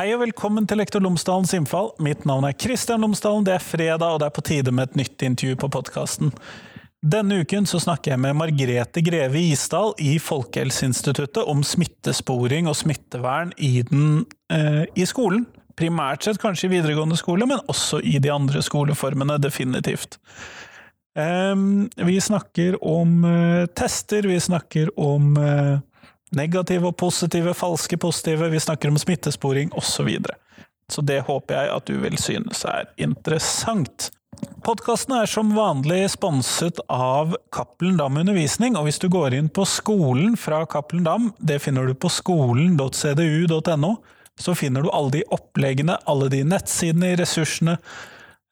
Hei og velkommen til Lektor Lomsdalens innfall. Mitt navn er Kristian Lomsdalen. Det er fredag, og det er på tide med et nytt intervju på podkasten. Denne uken så snakker jeg med Margrete Greve Isdal i Folkehelseinstituttet om smittesporing og smittevern i, den, eh, i skolen. Primært sett kanskje i videregående skole, men også i de andre skoleformene, definitivt. Eh, vi snakker om eh, tester, vi snakker om uh, negative og positive, falske positive, vi snakker om smittesporing osv. Så, videre. så det håper jeg at du vil synes er interessant. Podkasten er som vanlig sponset av Cappelen Dam Undervisning, og hvis du går inn på skolen fra Cappelen Dam, det finner du på skolen.cdu.no, så finner du alle de oppleggene, alle de nettsidene, ressursene,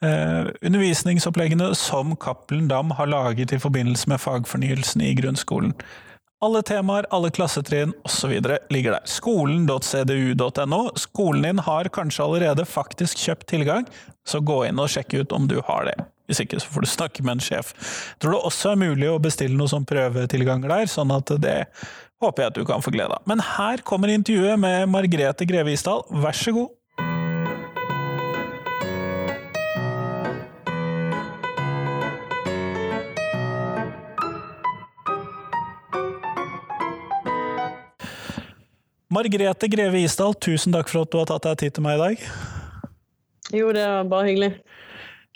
eh, undervisningsoppleggene som Cappelen Dam har laget i forbindelse med fagfornyelsen i grunnskolen. Alle temaer, alle klassetrinn osv. ligger der. Skolen.cdu.no. Skolen din har kanskje allerede faktisk kjøpt tilgang, så gå inn og sjekk ut om du har det. Hvis ikke, så får du snakke med en sjef. Jeg tror det også er mulig å bestille noen sånn prøvetilganger der, sånn at det håper jeg at du kan få glede av. Men her kommer intervjuet med Margrethe Greve Isdal, vær så god. Margrethe Greve Isdal, tusen takk for at du har tatt deg tid til meg i dag. Jo, det var bare hyggelig.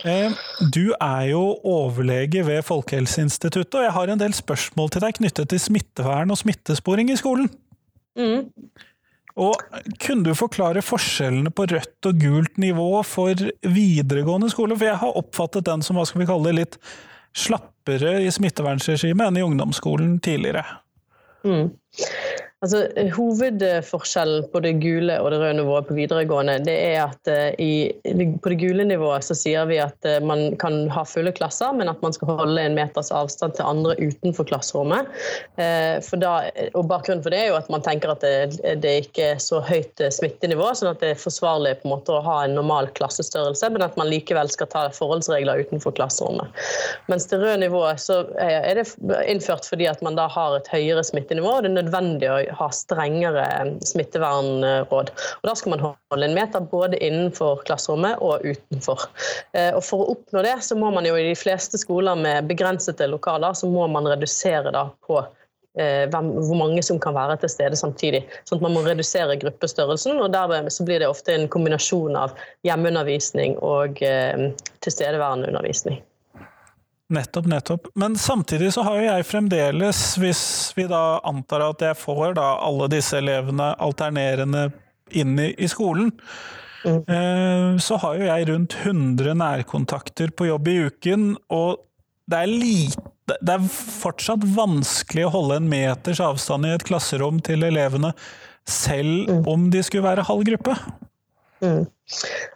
Eh, du er jo overlege ved Folkehelseinstituttet, og jeg har en del spørsmål til deg knyttet til smittevern og smittesporing i skolen. Mm. Og Kunne du forklare forskjellene på rødt og gult nivå for videregående skole? For jeg har oppfattet den som hva skal vi kalle det, litt slappere i smittevernregimet enn i ungdomsskolen tidligere. Mm. Altså, hovedforskjellen på det gule og det røde nivået på videregående, det er at uh, i, på det gule nivået så sier vi at uh, man kan ha fulle klasser, men at man skal holde en meters avstand til andre utenfor klasserommet. For da, og Bakgrunnen for det er jo at man tenker at det, det ikke er så høyt smittenivå, sånn at det er forsvarlig på en måte å ha en normal klassestørrelse, men at man likevel skal ta forholdsregler utenfor klasserommet. Mens det røde nivået så er det innført fordi at man da har et høyere smittenivå, og det er nødvendig å ha strengere smittevernråd. Og Da skal man holde en meter både innenfor klasserommet og utenfor. Eh, og For å oppnå det, så må man jo i de fleste skoler med begrensede lokaler, så må man redusere da på hvem, hvor mange som kan være til stede samtidig. Sånn at Man må redusere gruppestørrelsen, og derved så blir det ofte en kombinasjon av hjemmeundervisning og eh, tilstedeværende undervisning. Nettopp, nettopp. Men samtidig så har jo jeg fremdeles, hvis vi da antar at jeg får da alle disse elevene alternerende inn i, i skolen, mm. eh, så har jo jeg rundt 100 nærkontakter på jobb i uken, og det er lite Det er fortsatt vanskelig å holde en meters avstand i et klasserom til elevene, selv mm. om de skulle være halv gruppe. Mm.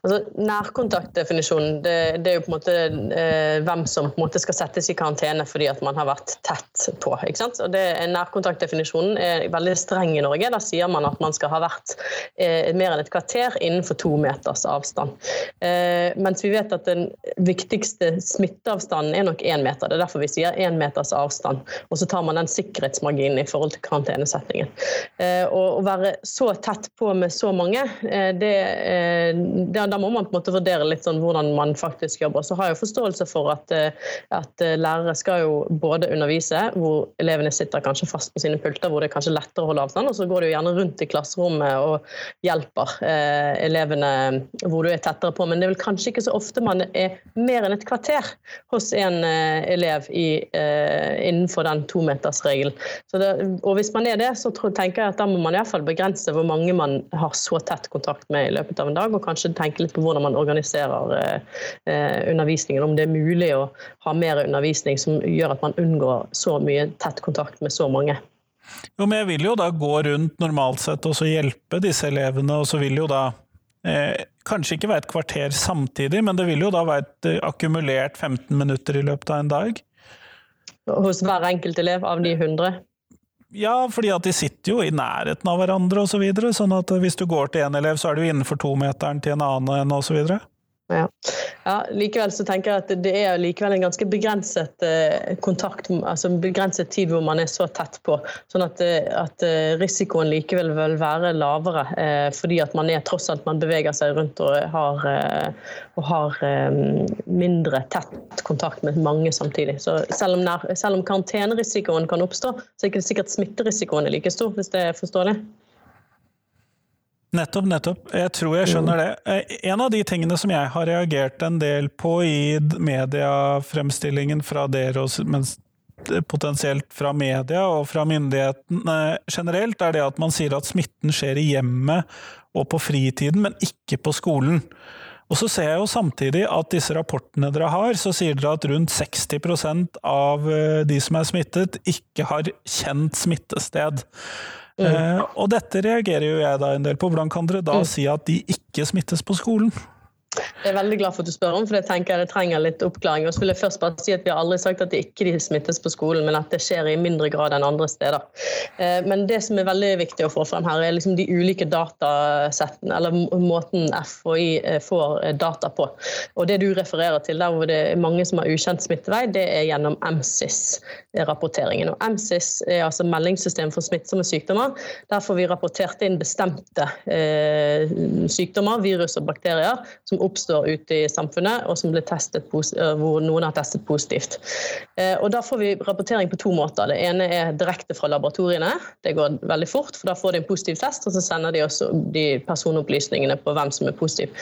Altså, nærkontaktdefinisjonen det, det, er jo på en måte eh, hvem som på en måte skal settes i karantene fordi at man har vært tett på. ikke sant? Og det, Nærkontaktdefinisjonen er veldig streng i Norge. Da sier man at man skal ha vært eh, mer enn et kvarter innenfor to meters avstand. Eh, mens vi vet at den viktigste smitteavstanden er nok én meter. Det er derfor vi sier én meters avstand. Og så tar man den sikkerhetsmarginen i forhold til karantenesettingen. Eh, og å være så tett på med så mange, eh, det eh, da, da, må man på en måte vurdere litt sånn hvordan man faktisk jobber. Så har jeg forståelse for at, eh, at, eh, lærere skal jo både undervise, hvor elevene sitter kanskje fast på sine pulter, hvor det er kanskje lettere å holde avstand, og så går du gjerne rundt i klasserommet og hjelper eh, elevene hvor du er tettere på. Men det er vel kanskje ikke så ofte man er mer enn et kvarter hos en eh, elev i, eh, innenfor den tometersregelen. Og hvis man er det, så tror, tenker jeg at da må man iallfall begrense hvor mange man har så tett kontakt med i løpet av en dag. og kanskje kanskje tenke litt på hvordan man organiserer eh, eh, undervisningen. Om det er mulig å ha mer undervisning som gjør at man unngår så mye tett kontakt med så mange. Jo, men jeg vil jo da gå rundt normalt sett og så hjelpe disse elevene, og så vil jo da eh, kanskje ikke være et kvarter samtidig, men det vil jo da være et eh, akkumulert 15 minutter i løpet av en dag. Hos hver enkelt elev av de 100? Ja, fordi at de sitter jo i nærheten av hverandre osv. Så videre, sånn at hvis du går til én elev, så er du innenfor tometeren til en annen osv. Ja. ja. Likevel så tenker jeg at det er likevel en ganske begrenset eh, kontakt, altså begrenset tid hvor man er så tett på. Sånn at, eh, at eh, risikoen likevel vil være lavere, fordi at man er tross alt man beveger seg rundt og har, og har mindre tett kontakt med mange samtidig. Så selv om, nær, selv om karantenerisikoen kan oppstå, så er det ikke sikkert smitterisikoen er like stor, hvis det er forståelig? Nettopp, nettopp. Jeg tror jeg skjønner det. Eh, en av de tingene som jeg har reagert en del på i mediefremstillingen fra dere, potensielt fra media og fra myndighetene generelt, er det at man sier at smitten skjer i hjemmet og på fritiden, men ikke på skolen. Og så ser jeg jo samtidig at disse rapportene dere har, så sier dere at rundt 60 av eh, de som er smittet, ikke har kjent smittested. Mm. Uh, og dette reagerer jo jeg da en del på. Hvordan kan dere da mm. si at de ikke smittes på skolen? Jeg er veldig glad for at du spør om, for jeg tenker det trenger litt oppklaring. Og så vil jeg først bare si at Vi har aldri sagt at det ikke smittes på skolen, men at det skjer i mindre grad enn andre steder. Eh, men det som er veldig viktig å få frem her, er liksom de ulike datasettene, eller måten FHI eh, får eh, data på. Og Det du refererer til, der hvor det er mange som har ukjent smittevei, det er gjennom MSIS-rapporteringen. Og MSIS er altså meldingssystem for smittsomme sykdommer. Der får vi rapportert inn bestemte sykdommer, virus og bakterier, som oppstår ute i samfunnet, og eh, hvor noen har testet positivt. Eh, og Da får vi rapportering på to måter. Det ene er direkte fra laboratoriene. Det går veldig fort, for da får de en positiv test, og så sender de også de personopplysningene på hvem som er positiv.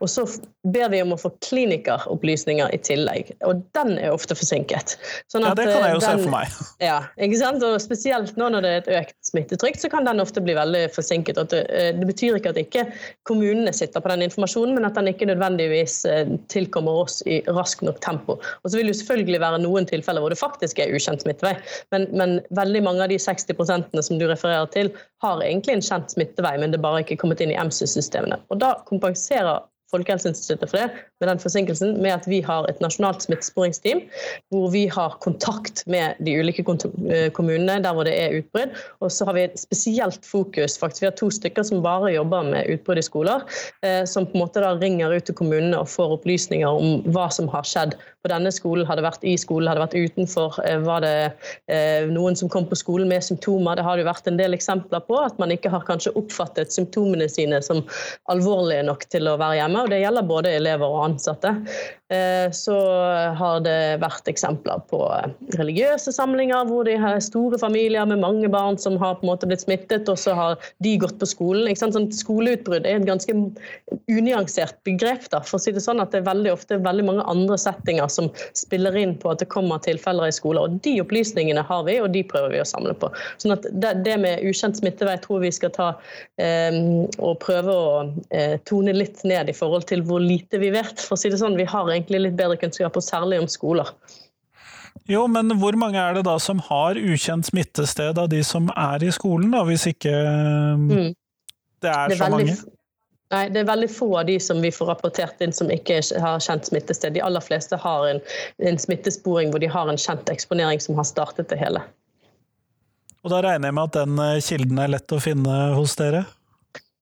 Og så ber vi om å få klinikeropplysninger i tillegg, og den er ofte forsinket. Sånn ja, det kan jeg jo den, se for meg. Ja, ikke sant? Og Spesielt nå når det er et økt smittetrykk, så kan den ofte bli veldig forsinket. Det, eh, det, betyr ikke at ikke kommunene sitter på den informasjonen, men at den ikke nødvendigvis eh, tilkommer oss i raskt nok tempo. Og så vil det selvfølgelig være noen tilfeller hvor det faktisk er ukjent smittevei, men, men veldig mange av de 60 som du refererer til, har egentlig en kjent smittevei, men det bare ikke kommet inn i MC-systemene. Og Da kompenserer Folkehelseinstituttet for det, med den forsinkelsen, med at vi har et nasjonalt smittesporingsteam, hvor vi har kontakt med de ulike eh, kommunene der hvor det er utbrudd. Og så har vi et spesielt fokus, faktisk. Vi har to stykker som bare jobber med utbrudd i skoler, eh, som på en måte da ringer ut til kommunene og får opplysninger om hva som har skjedd på denne skolen, har det vært i skolen, har det vært utenfor, eh, var det noen som kom på skolen med symptomer. Det har det jo vært en del eksempler på at man ikke har kanskje oppfattet symptomene sine som alvorlige nok til å være hjemme og det gjelder både elever og ansatte. Eh, så har det vært eksempler på religiøse samlinger hvor de har store familier med mange barn som har på en måte blitt smittet, og så har de gått på skolen. Sånn, skoleutbrudd er et ganske unyansert begrep. Da, for å si Det sånn at det er veldig ofte veldig mange andre settinger som spiller inn på at det kommer tilfeller i skoler. og De opplysningene har vi, og de prøver vi å samle på. Sånn at Det, det med ukjent smittevei tror vi skal ta eh, og prøve å eh, tone litt ned i forhold til hvor lite vi vet. For å si det sånn, Vi har egentlig litt bedre kunnskap, og særlig om skoler. Jo, men hvor mange er det da som har ukjent smittested av de som er i skolen, da, hvis ikke mm. det er, det er så veldig, mange? Nei, det er veldig få av de som vi får rapportert inn som ikke har kjent smittested. De aller fleste har en, en smittesporing hvor de har en kjent eksponering som har startet det hele. Og da regner jeg med at den eh, kilden er lett å finne hos dere?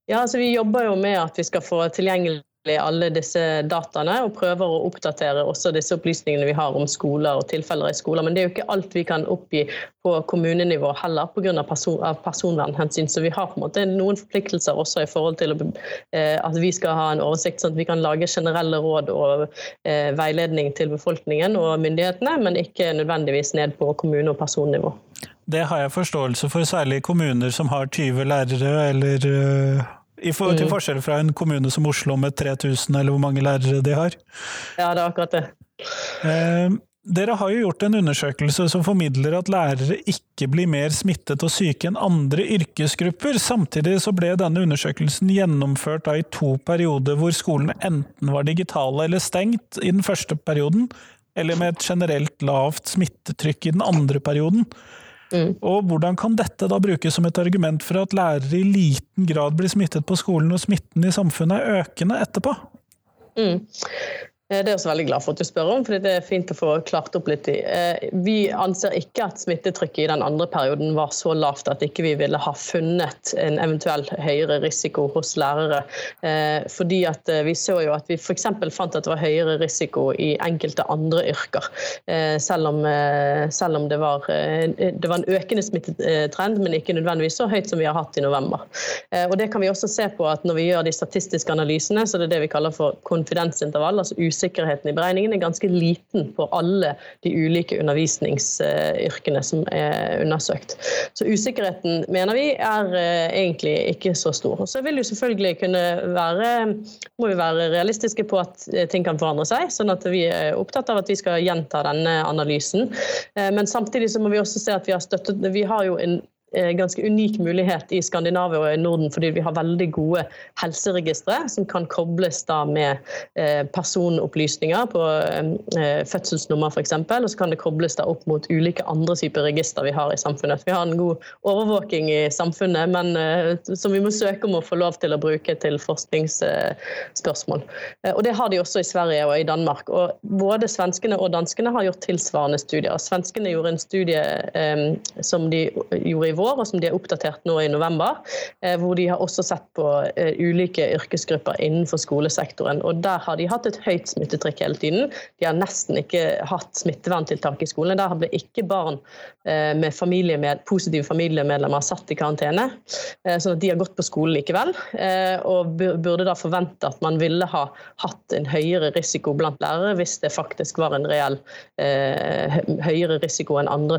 Ja, altså Vi jobber jo med at vi skal få tilgjengelig alle disse dataene, og prøver å oppdatere også disse opplysningene vi har om skoler og tilfeller i skoler. Men det er jo ikke alt vi kan oppgi på kommunenivå heller, pga. Person, personvernhensyn. Så vi har på en måte noen forpliktelser også i forhold til eh, at vi skal ha en oversikt, sånn at vi kan lage generelle råd og eh, veiledning til befolkningen og myndighetene, men ikke nødvendigvis ned på kommune- og personnivå. Det har jeg forståelse for, særlig kommuner som har 20 lærere eller uh i for, til mm. forskjell fra en kommune som Oslo med 3000, eller hvor mange lærere de har. Ja, det er akkurat det. Eh, dere har jo gjort en undersøkelse som formidler at lærere ikke blir mer smittet og syke enn andre yrkesgrupper. Samtidig så ble denne undersøkelsen gjennomført i to perioder hvor skolene enten var digitale eller stengt i den første perioden, eller med et generelt lavt smittetrykk i den andre perioden. Mm. Og hvordan kan dette da brukes som et argument for at lærere i liten grad blir smittet på skolen, og smitten i samfunnet er økende etterpå? Mm. Eh, det er jeg også veldig glad for at du spør om, for det er fint å få klart opp litt i. Eh, vi anser ikke at smittetrykket i den andre perioden var så lavt at ikke vi ville ha funnet en eventuell høyere risiko hos lærere. Eh, fordi at vi så jo at vi f.eks. fant at det var høyere risiko i enkelte andre yrker. Selv om, selv om det, var, det var en økende smittetrend, men ikke nødvendigvis så høyt som vi har hatt i november. Og Det kan vi også se på at når vi gjør de statistiske analysene, så det er det vi kaller for konfidensintervall, altså usikkerheten i beregningen er ganske liten på alle de ulike undervisningsyrkene som er undersøkt. Så usikkerheten mener vi er eh, egentlig ikke så stor. Og så vil jo selvfølgelig kunne være, må vi være realistiske på at eh, ting kan forandre seg, sånn at vi er opptatt av at vi skal gjenta denne analysen. Eh, men samtidig så må vi også se at vi har støttet Vi har jo en ganske unik mulighet i Skandinavia og i Norden, fordi vi har veldig gode helseregistre som kan kobles da med eh, personopplysninger på eh, fødselsnummer f.eks. Og så kan det kobles da opp mot ulike andre typer register vi har i samfunnet. Vi har en god overvåking i samfunnet, men som vi må søke om å få lov til å bruke til forskningsspørsmål. Og Det har de også i Sverige og i Danmark. Og Både svenskene og danskene har gjort tilsvarende studier. Svenskene gjorde en studie som de gjorde i vår, og som de har oppdatert nå i november. Eh, hvor de har også sett på eh, ulike yrkesgrupper innenfor skolesektoren. og Der har de hatt et høyt smittetrykk hele tiden. De har nesten ikke hatt smitteverntiltak i skolen. Der ble ikke barn eh, med, familie med positive familiemedlemmer satt i karantene. Sånn at de har gått på skolen likevel. Og burde da forvente at man ville ha hatt en høyere risiko blant lærere hvis det faktisk var en reell høyere risiko enn andre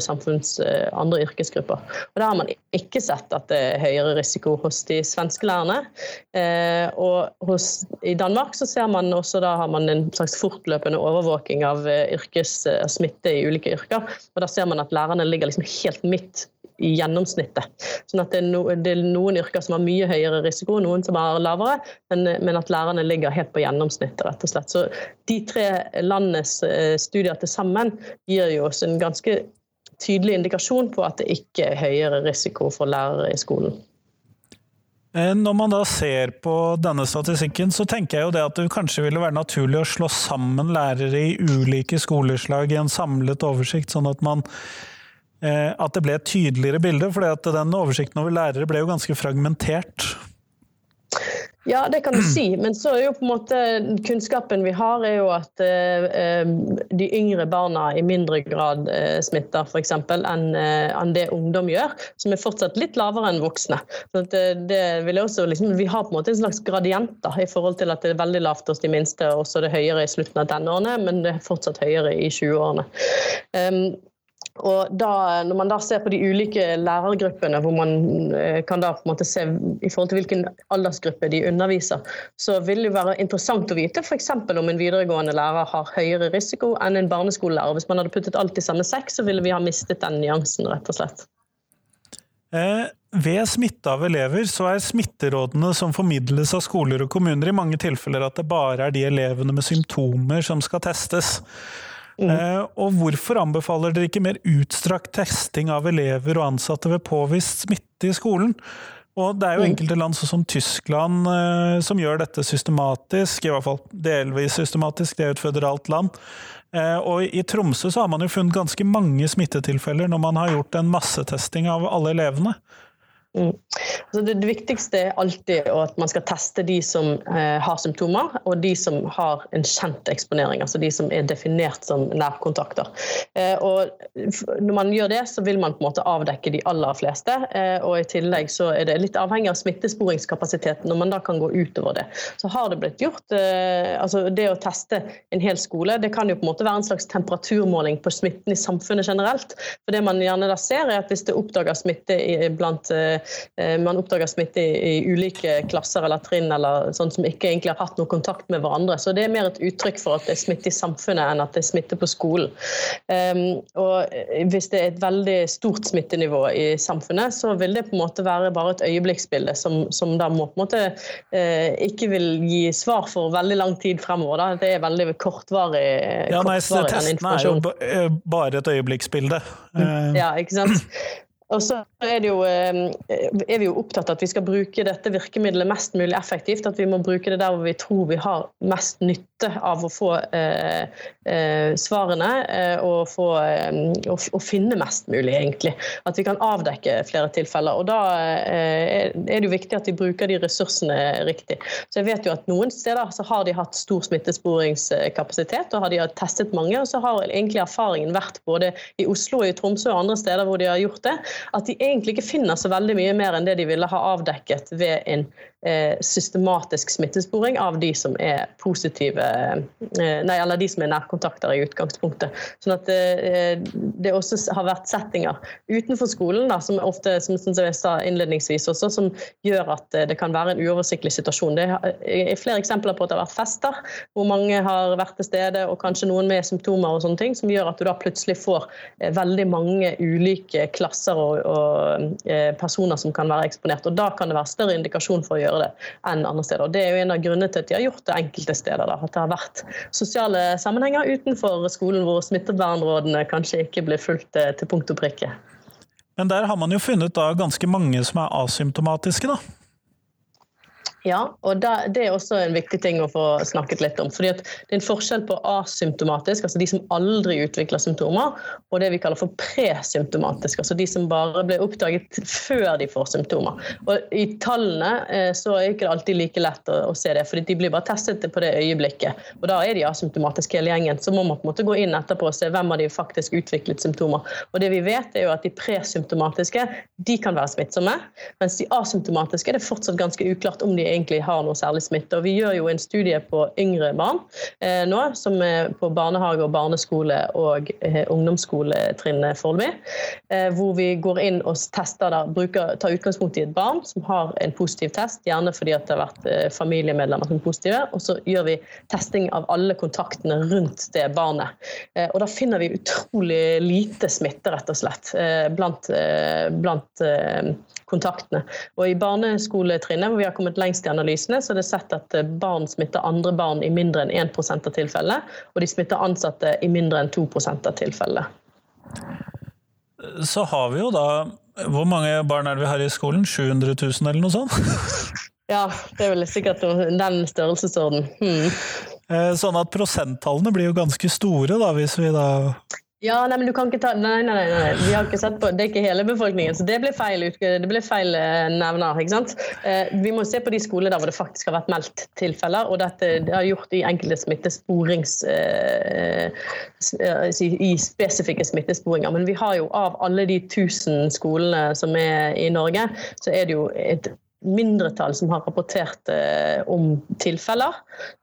andre yrkesgrupper. Og har man ikke sett at det er høyere risiko hos de svenske lærerne. Eh, og hos, i Danmark så ser man også da har man en slags fortløpende overvåking av eh, yrkessmitte i ulike yrker. Og da ser man at lærerne ligger liksom helt midt i gjennomsnittet. Sånn at det er, noen yrker som har mye høyere risiko, noen som har lavere, men, at lærerne ligger helt på gjennomsnittet, rett og slett. Så de tre landenes eh, studier til sammen gir jo oss en ganske tydelig indikasjon på at det ikke er høyere risiko for lærere i skolen. Eh, når man da ser på denne statistikken, så tenker jeg jo det at det kanskje ville være naturlig å slå sammen lærere i ulike skoleslag i en samlet oversikt, sånn at man eh, at det ble et tydeligere bilde. For den oversikten over lærere ble jo ganske fragmentert. Ja, det kan du si. Men så er jo på en måte kunnskapen vi har, er jo at eh, de yngre barna i mindre grad eh, smitter f.eks. Enn, eh, enn det ungdom gjør, som er fortsatt litt lavere enn voksne. Så det, eh, det vil også, liksom, vi har på en måte en slags gradienter i forhold til at det er veldig lavt hos de minste, og så er det høyere i slutten av tenårene, men det er fortsatt høyere i 20-årene. Um, og da, når man da ser på de ulike lærergruppene, hvor man eh, kan da på en måte se i forhold til hvilken aldersgruppe de underviser, så vil det være interessant å vite f.eks. om en videregående lærer har høyere risiko enn en barneskolelærer. Hvis man hadde puttet alt i samme sekk, så ville vi ha mistet den nyansen, rett og slett. Eh, ved smitte av elever så er smitterådene som formidles av skoler og kommuner i mange tilfeller at det bare er de elevene med symptomer som skal testes. Mm. Eh, og hvorfor anbefaler dere ikke mer utstrakt testing av elever og ansatte ved påvist smitte i skolen? Og det er jo mm. enkelte land, sånn som Tyskland, eh, som gjør dette systematisk, i hvert fall delvis systematisk, det er jo et føderalt land. Eh, og i Tromsø så har man jo funnet ganske mange smittetilfeller når man har gjort en massetesting av alle elevene. Mm. Altså det, det, viktigste er alltid at man skal teste de som eh, har symptomer, og de som har en kjent eksponering, altså de som er definert som nærkontakter. Eh, og når man gjør det, så vil man på en måte avdekke de aller fleste. Eh, og i tillegg så er det litt avhengig av smittesporingskapasiteten når man da kan gå utover det. Så har det blitt gjort eh, altså Det å teste en hel skole, det kan jo på en måte være en slags temperaturmåling på smitten i samfunnet generelt. For det man gjerne da ser, er at hvis det oppdager smitte blant eh, Eh, man oppdager smitte i, ulike klasser eller trinn eller sånn som ikke egentlig har hatt noe kontakt med hverandre. Så det er mer et uttrykk for at det er smitte i samfunnet enn at det er smitte på skolen. Um, og hvis det er et veldig stort smittenivå i samfunnet, så vil det på en måte være bare et øyeblikksbilde som, som da må på en måte uh, ikke vil gi svar for veldig lang tid fremover. Da. Det er veldig kortvarig. Ja, nei, Testene er jo bare et øyeblikksbilde. Ja, ikke sant. Og så er, jo, eh, er, vi jo opptatt av at vi skal bruke dette virkemidlet mest mulig effektivt. At vi må bruke det der hvor vi tror vi har mest nytte av å få eh, eh, svarene eh, og, få, og, og, finne mest mulig, egentlig. At vi kan avdekke flere tilfeller. Og Da er det jo viktig at vi bruker de ressursene riktig. Så jeg vet jo at Noen steder så har de hatt stor smittesporingskapasitet og har de testet mange. og så har egentlig erfaringen vært både i Oslo, i Tromsø og andre steder hvor de har gjort det, at de egentlig ikke finner så veldig mye mer enn det de ville ha avdekket ved en Eh, systematisk smittesporing av de som er positive eh, Nei, eller de som er nærkontakter i utgangspunktet. Sånn at det, det også har vært settinger utenfor skolen da, som ofte, som jeg sa innledningsvis også, som gjør at det kan være en uoversiktlig situasjon. Det er flere eksempler på at det har vært fester hvor mange har vært til stede, og kanskje noen med symptomer og sånne ting, som gjør at du da plutselig får veldig mange ulike klasser og, og personer som kan være eksponert. og Da kan det være større indikasjon for å gjøre det enn andre steder. Og Det er jo en av grunnene til at de har gjort det enkelte steder. Da, at det har vært sosiale sammenhenger utenfor skolen hvor smittevernrådene kanskje ikke blir fulgt eh, til punkt og prikke. Men der har man jo funnet ganske mange som er asymptomatiske, da? Ja, og det er også en viktig ting å få snakket litt om. fordi Det er en forskjell på asymptomatisk, altså de som aldri utvikler symptomer, og det vi kaller for presymptomatisk, altså de som bare blir oppdaget før de får symptomer. Og I tallene eh, så er det ikke alltid like lett å, se det, fordi de blir bare testet på det øyeblikket. Og Da er de asymptomatiske hele gjengen. Så må man på en måte gå inn etterpå og se hvem av de faktisk utviklet symptomer. Og det vi vet er jo at De presymptomatiske de kan være smittsomme, mens de asymptomatiske det er fortsatt ganske uklart om de egentlig har noe særlig smitte. Og vi gjør jo en studie på yngre barn eh, nå, som er på barnehage og barneskole og eh, ungdomsskoletrinnet foreløpig. Eh, hvor vi går inn og tester der, bruker, tar utgangspunkt i et barn som har en positiv test, gjerne fordi det har vært eh, familiemedlemmer som er positive. Og så gjør vi testing av alle kontaktene rundt det barnet. Eh, og da finner vi utrolig lite smitte, rett og slett, eh, blant, blant kontaktene. Og I barneskoletrinnet, hvor vi har kommet lengst i analysene, så er det sett at eh, barn smitter andre barn i mindre enn 1 av tilfellene, og de smitter ansatte i mindre enn 2 av tilfellene. Så har vi jo da Hvor mange barn er det vi har i skolen? 700 000 eller noe sånt? Ja, det er vel sikkert den størrelsesorden. Hmm. Eh, sånn at prosenttallene blir jo ganske store, da, hvis vi da ja, nei, men du kan ikke ta Nei, nei, nei. Vi har ikke sett på Det er ikke hele befolkningen, så det ble feil, det ble feil eh, nevner. ikke sant? Eh, vi må se på de skolene der hvor det faktisk har vært meldt tilfeller, og dette det har gjort i enkelte smittesporings... Eh, I spesifikke smittesporinger. Men vi har jo av alle de 1000 skolene som er i Norge, så er det jo et mindretall som har rapportert eh, om tilfeller.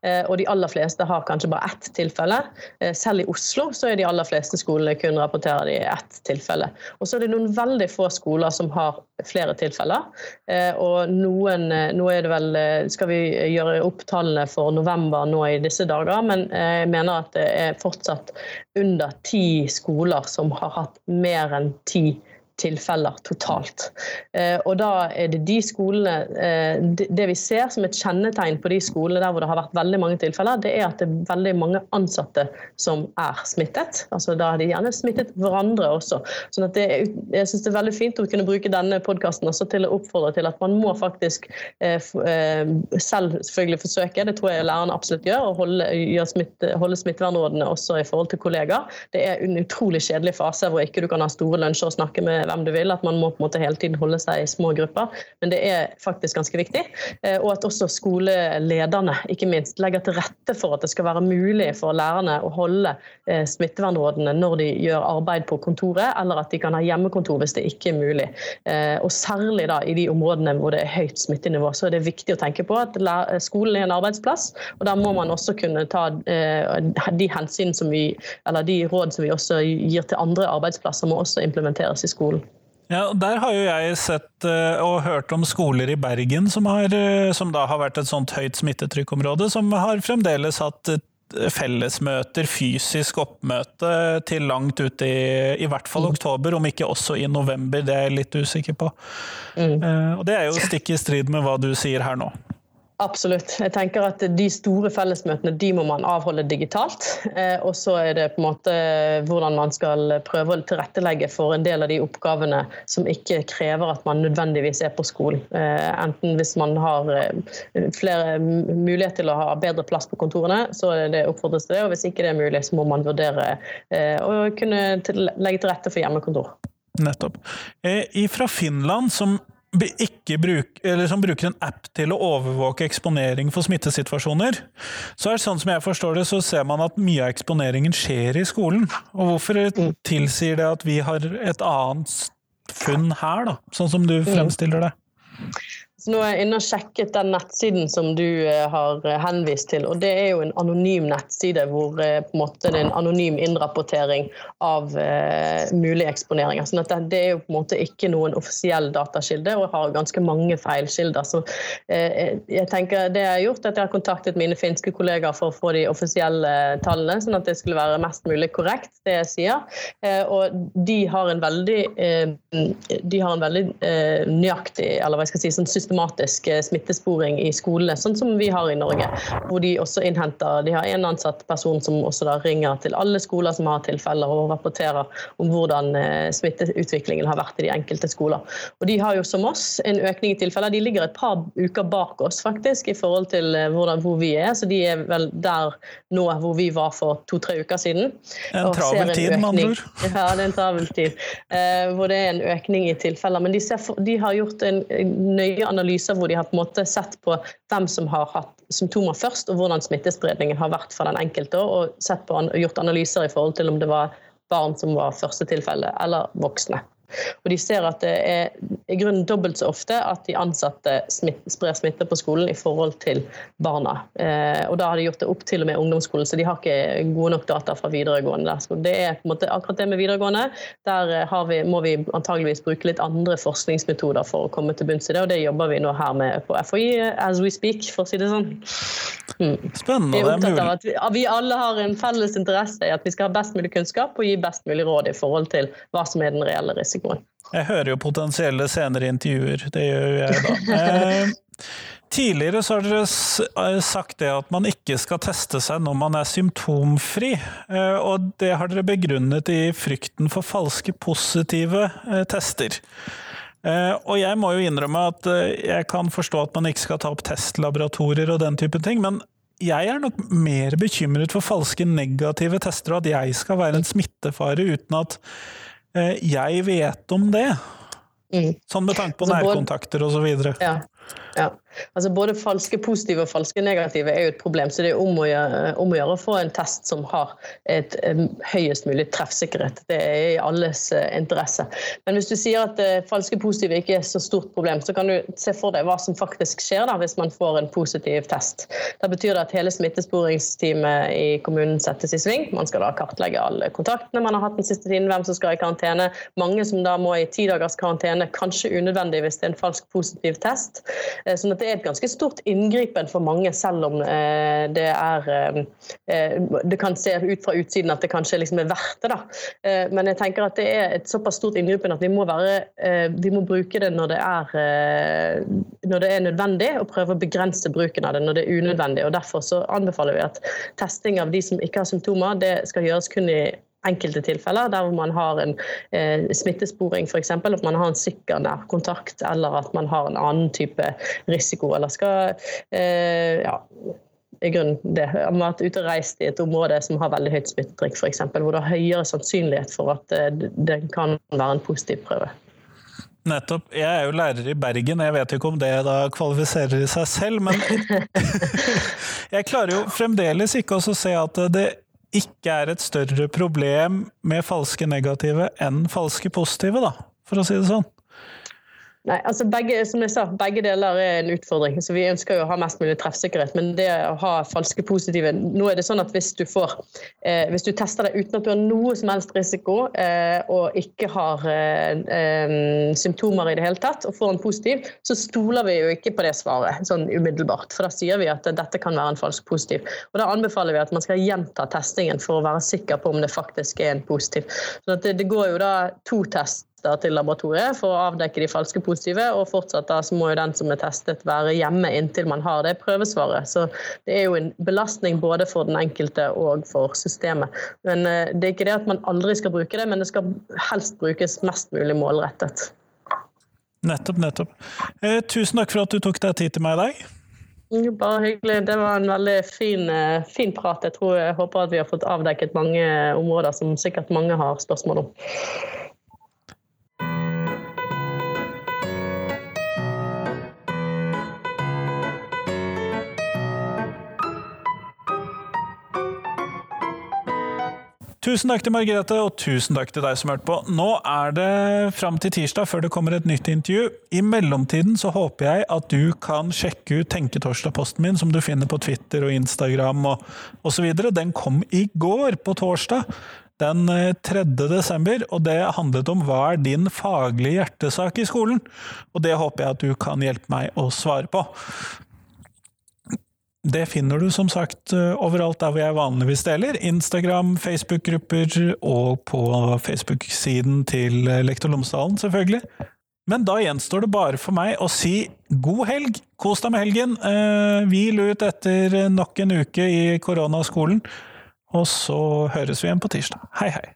Eh, og de aller fleste har kanskje bare ett tilfelle. Eh, selv i Oslo så er de aller fleste skolene kun rapporterer de ett tilfelle. Og så er det noen veldig få skoler som har flere tilfeller. Eh, og noen eh, Nå er det vel eh, Skal vi gjøre opp tallene for november nå i disse dager, men jeg mener at det er fortsatt under ti skoler som har hatt mer enn ti tilfeller tilfeller totalt. Eh, og da er det de skolene eh, Det vi ser som et kjennetegn på de skolene der hvor det har vært veldig mange tilfeller, det er at det er veldig mange ansatte som er smittet. Altså Da har de gjerne smittet hverandre også. Sånn at det, jeg synes det er veldig fint å kunne bruke denne podkasten til å oppfordre til at man må faktisk eh, selv selvfølgelig forsøke, det tror jeg lærerne absolutt gjør, å holde, smitte, holde smittevernrådene også i forhold til kollegaer. Det er en utrolig kjedelig fase hvor ikke du kan ha store lunsjer og snakke med hvem du vil. At man må på en måte hele tiden holde seg i små grupper. Men det er faktisk ganske viktig. Eh, og at også skolelederne ikke minst legger til rette for at det skal være mulig for lærerne å holde eh, smittevernrådene når de gjør arbeid på kontoret, eller at de kan ha hjemmekontor hvis det ikke er mulig. Eh, og særlig da i de områdene hvor det er høyt smittenivå, så er det viktig å tenke på at skolen er en arbeidsplass. og Da må man også kunne ta de hensyn som vi, eller de råd som vi også gir til andre arbeidsplasser, må også implementeres i skolen. Ja, Der har jo jeg sett eh, og hørt om skoler i Bergen som, har, eh, som da har vært et sånt høyt smittetrykkområde, som har fremdeles hatt fellesmøter, fysisk oppmøte til langt ut i i hvert fall mm. oktober, om ikke også i november. Det er jeg litt usikker på. Mm. Eh, og det er jo stikk i strid med hva du sier her nå. Absolutt. Jeg tenker at De store fellesmøtene de må man avholde digitalt. Eh, og så er det på en måte hvordan man skal prøve å tilrettelegge for en del av de oppgavene som ikke krever at man nødvendigvis er på skolen. Eh, enten hvis man har eh, flere mulighet til å ha bedre plass på kontorene, så det oppfordres det. Og hvis ikke det er mulig, så må man vurdere å kunne legge til rette for hjemmekontor. Nettopp. Fra Finland, som bruk, som bruker en app til å overvåke eksponering for smittesituasjoner, så er det sånn som jeg forstår det, så ser man at mye av eksponeringen skjer i skolen. Og hvorfor tilsier det at vi har et annet funn her, da, sånn som du mm. fremstiller det? Så nå er jeg inne og sjekket den nettsiden som du eh, har eh, henvist til. og Det er jo en anonym nettside hvor eh, måte det er en anonym innrapportering av uh, mulige eksponeringer. sånn at det, det, er jo på en måte ikke noen offisiell datakilde og har ganske mange feilkilder. Så uh, jeg tenker det jeg har gjort, er at jeg har kontaktet mine finske kollegaer for å få de offisielle tallene, sånn at det skulle være mest mulig korrekt, det jeg sier. Uh, og de har en veldig, de har en veldig nøyaktig, eller hva jeg skal si, sånn systematisk eh, smittesporing i skolene, sånn som vi har i Norge. Hvor de også innhenter De har en ansatt person som også da ringer til alle skoler som har tilfeller, og rapporterer om hvordan eh, smitteutviklingen har vært i de enkelte skoler. Og De har jo som oss en økning i tilfeller. De ligger et par uker bak oss faktisk i forhold til eh, hvordan, hvor vi er. Så de er vel der nå hvor vi var for to-tre uker siden. En travel tid, med andre ord. Ja, det er en travel tid. Eh, hvor det er en økning i tilfeller. Men de, ser, de har gjort en nøye analyser hvor de har på en måte sett på hvem som har hatt symptomer først, og hvordan smittespredningen har vært for den enkelte. Og sett på, gjort analyser i forhold til om det var barn som var første tilfelle, eller voksne. Og de ser at det er i grunnen dobbelt så ofte at de ansatte smitt, sprer smitte på skolen i forhold til barna. Eh, og da har de gjort det opp til og med ungdomsskolen, så de har ikke gode nok data fra videregående. Der. Så det er på en måte akkurat det med videregående. Der eh, vi, må vi antageligvis bruke litt andre forskningsmetoder for å komme til bunns i det, og det jobber vi nå her med på FHI as we speak, for å si det sånn. Mm. Spennende. Vi er opptatt av at vi, vi alle har en felles interesse i at vi skal ha best mulig kunnskap og gi best mulig råd i forhold til hva som er den reelle risikoen risikoen. Jeg hører jo potensielle senere intervjuer, det gjør jo jeg da. Eh, tidligere så har dere eh, sagt det at man ikke skal teste seg når man er symptomfri, eh, og det har dere begrunnet i frykten for falske positive eh, tester. Eh, og jeg må jo innrømme at eh, jeg kan forstå at man ikke skal ta opp testlaboratorier og den type ting, men jeg er nok mer bekymret for falske negative tester, og at jeg skal være en smittefare uten at jeg vet om det. Mm. Sånn med tanke på så nærkontakter osv. Ja. Ja. Altså Både falske positive og falske negative er jo et problem. Så det er om å gjøre, om å, gjøre få en test som har et, et høyest mulig treffsikkerhet. Det er i alles uh, interesse. Men hvis du sier at falske positive ikke er så stort problem, så kan du se for deg hva som faktisk skjer da hvis man får en positiv test. Da betyr det at hele smittesporingsteamet i kommunen settes i sving. Man skal da kartlegge alle kontaktene man har hatt den siste tiden, hvem som skal i karantene. Mange som da må i ti dagers karantene, kanskje unødvendig hvis det er en falsk positiv test. Eh, sånn at det er et ganske stort inngripen for mange, selv om eh, det er eh, Det kan se ut fra utsiden at det kanskje liksom er verdt det. da. Men jeg tenker at det er et såpass stort inngripen at vi må, være, vi må bruke det når det, er, når det er nødvendig, og prøve å begrense bruken av det når det er unødvendig. og Derfor så anbefaler vi at testing av de som ikke har symptomer, det skal gjøres kun i enkelte tilfeller der man har en eh, smittesporing, f.eks. At man har en sikker nærkontakt, eller at man har en annen type risiko. Eller skal eh, ja, i grunnen det. Man har vært ute og reist i et område som har veldig høyt smittetrykk, f.eks. Hvor det har høyere sannsynlighet for at eh, det kan være en positiv prøve. Nettopp. Jeg er jo lærer i Bergen, jeg vet ikke om det da kvalifiserer seg selv, men jeg klarer jo fremdeles ikke å se at det ikke er et større problem med falske negative enn falske positive, da, for å si det sånn. Nei, altså begge, som jeg sa, begge deler er en utfordring. så Vi ønsker jo å ha mest mulig treffsikkerhet, men det å ha falske positive Nå er det sånn at hvis du får eh, hvis du tester deg uten at du har noe som helst risiko eh, og ikke har eh, eh symptomer i det hele tatt, og får en positiv, så stoler vi jo ikke på det svaret sånn umiddelbart. For da sier vi at dette kan være en falsk positiv. Og Da anbefaler vi at man skal gjenta testingen for å være sikker på om det faktisk er en positiv. Så det, det går jo da to test tester til laboratoriet for å avdekke de falske positive. Og fortsatt da så må jo den som er testet være hjemme inntil man har det prøvesvaret. Så det er jo en belastning både for den enkelte og for systemet. Men eh, det er ikke det at man aldri skal bruke det, men det skal helst brukes mest mulig målrettet. Nettopp, nettopp. Eh, tusen takk for at du tok deg tid til meg i dag. Bare hyggelig. Det var en veldig fin, eh, fin, prat. Jeg tror jeg håper at vi har fått avdekket mange områder som sikkert mange har spørsmål om. Tusen takk til Margrethe, og tusen takk til deg som hørte på. Nå er det fram til tirsdag før det kommer et nytt intervju. I mellomtiden så håper jeg at du kan sjekke ut Tenketorsdag-posten min, som du finner på Twitter og Instagram og osv. Den kom i går, på torsdag. Den 3. Eh, desember, og det handlet om hva er din faglige hjertesak i skolen? Og det håper jeg at du kan hjelpe meg å svare på. Det finner du som sagt eh, overalt der hvor jeg vanligvis deler. Instagram, Facebook-grupper og på Facebook-siden til eh, Lektor Lomsdalen, selvfølgelig. Men da gjenstår det bare for meg å si god helg! Kos deg med helgen! Eh, hvil ut etter nok en uke i koronaskolen. Og så høres vi igjen på tirsdag. Hei, hei!